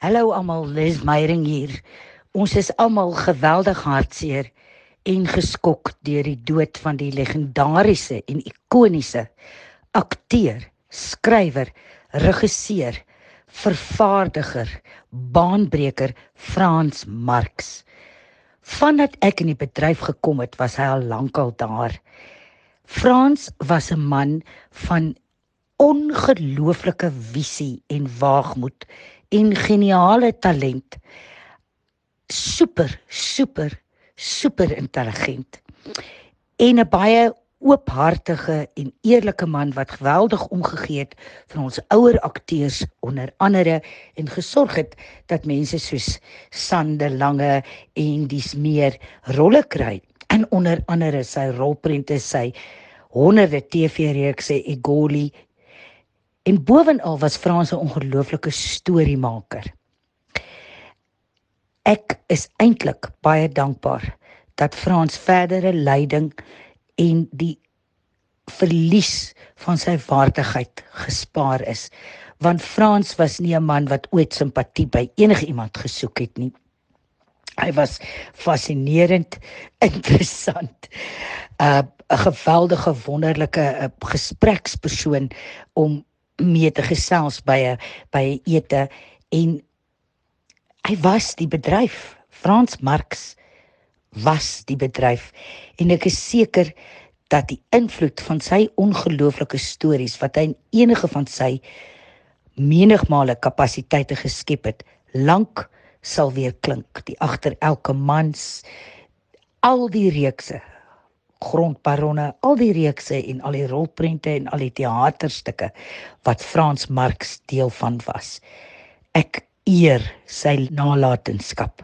Hallo almal, Liz Meyering hier. Ons is almal geweldig hartseer en geskok deur die dood van die legendariese en ikoniese akteur, skrywer, regisseur, vervaardiger, baanbreker Frans Marx. Vandat ek in die bedryf gekom het, was hy al lankal daar. Frans was 'n man van ongelooflike visie en waagmoed en geniale talent. Super, super, super intelligent. En 'n baie oophartige en eerlike man wat geweldig omgegee het vir ons ouer akteurs onder andere en gesorg het dat mense soos Sande Lange en dis meer rolle kry. En onder andere sy rolprente, sy honderde TV-reekse Egoli En bovenal was Frans 'n ongelooflike storiemaker. Ek is eintlik baie dankbaar dat Frans verdere leiding en die verlies van sy waardigheid gespaar is want Frans was nie 'n man wat ooit simpatie by enigiemand gesoek het nie. Hy was fascinerend, interessant, 'n uh, 'n geweldige wonderlike uh, gesprekspersoon om mee te gesels by 'n by 'n ete en hy was die bedryf. Frans Marx was die bedryf en ek is seker dat die invloed van sy ongelooflike stories wat hy in enige van sy menigmale kapasiteite geskep het lank sal weer klink die agter elke mans al die reekse grondbaronne, al die reekse en al die rolprente en al die teaterstukke wat Frans Marx deel van was. Ek eer sy nalatenskap.